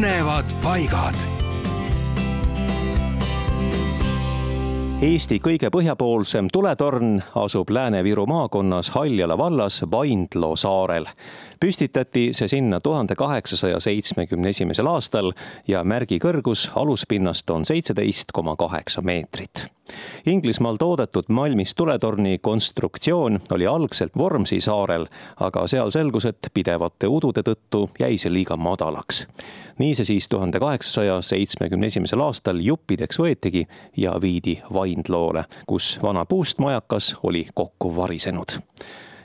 põnevad paigad. Eesti kõige põhjapoolsem tuletorn asub Lääne-Viru maakonnas Haljala vallas Vaindloo saarel. püstitati see sinna tuhande kaheksasaja seitsmekümne esimesel aastal ja märgi kõrgus aluspinnast on seitseteist koma kaheksa meetrit Inglismaal toodetud malmist tuletorni konstruktsioon oli algselt Vormsi saarel, aga seal selgus, et pidevate udude tõttu jäi see liiga madalaks. Nii see siis tuhande kaheksasaja seitsmekümne esimesel aastal juppideks võetigi ja viidi Vaindloole, kus vana puust majakas oli kokku varisenud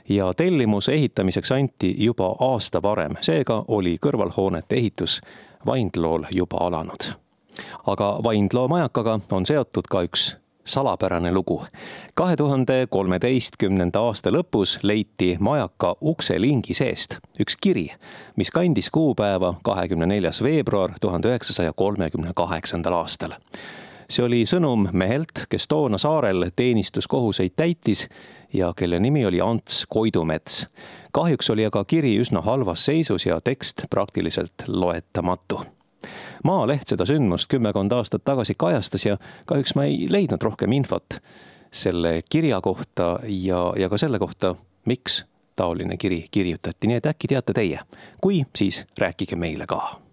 ja tellimuse ehitamiseks anti juba aasta varem, seega oli kõrvalhoonete ehitus Vaindlool juba alanud. aga Vaindloo majakaga on seotud ka üks salapärane lugu. kahe tuhande kolmeteistkümnenda aasta lõpus leiti majaka ukselingi seest üks kiri, mis kandis kuupäeva kahekümne neljas veebruar tuhande üheksasaja kolmekümne kaheksandal aastal see oli sõnum mehelt, kes toona saarel teenistuskohuseid täitis ja kelle nimi oli Ants Koidumets. kahjuks oli aga kiri üsna halvas seisus ja tekst praktiliselt loetamatu Maaleht seda sündmust kümmekond aastat tagasi kajastas ja kahjuks ma ei leidnud rohkem infot selle kirja kohta ja, ja ka selle kohta, miks taoline kiri kirjutati, nii et äkki teate teie. kui, siis rääkige meile ka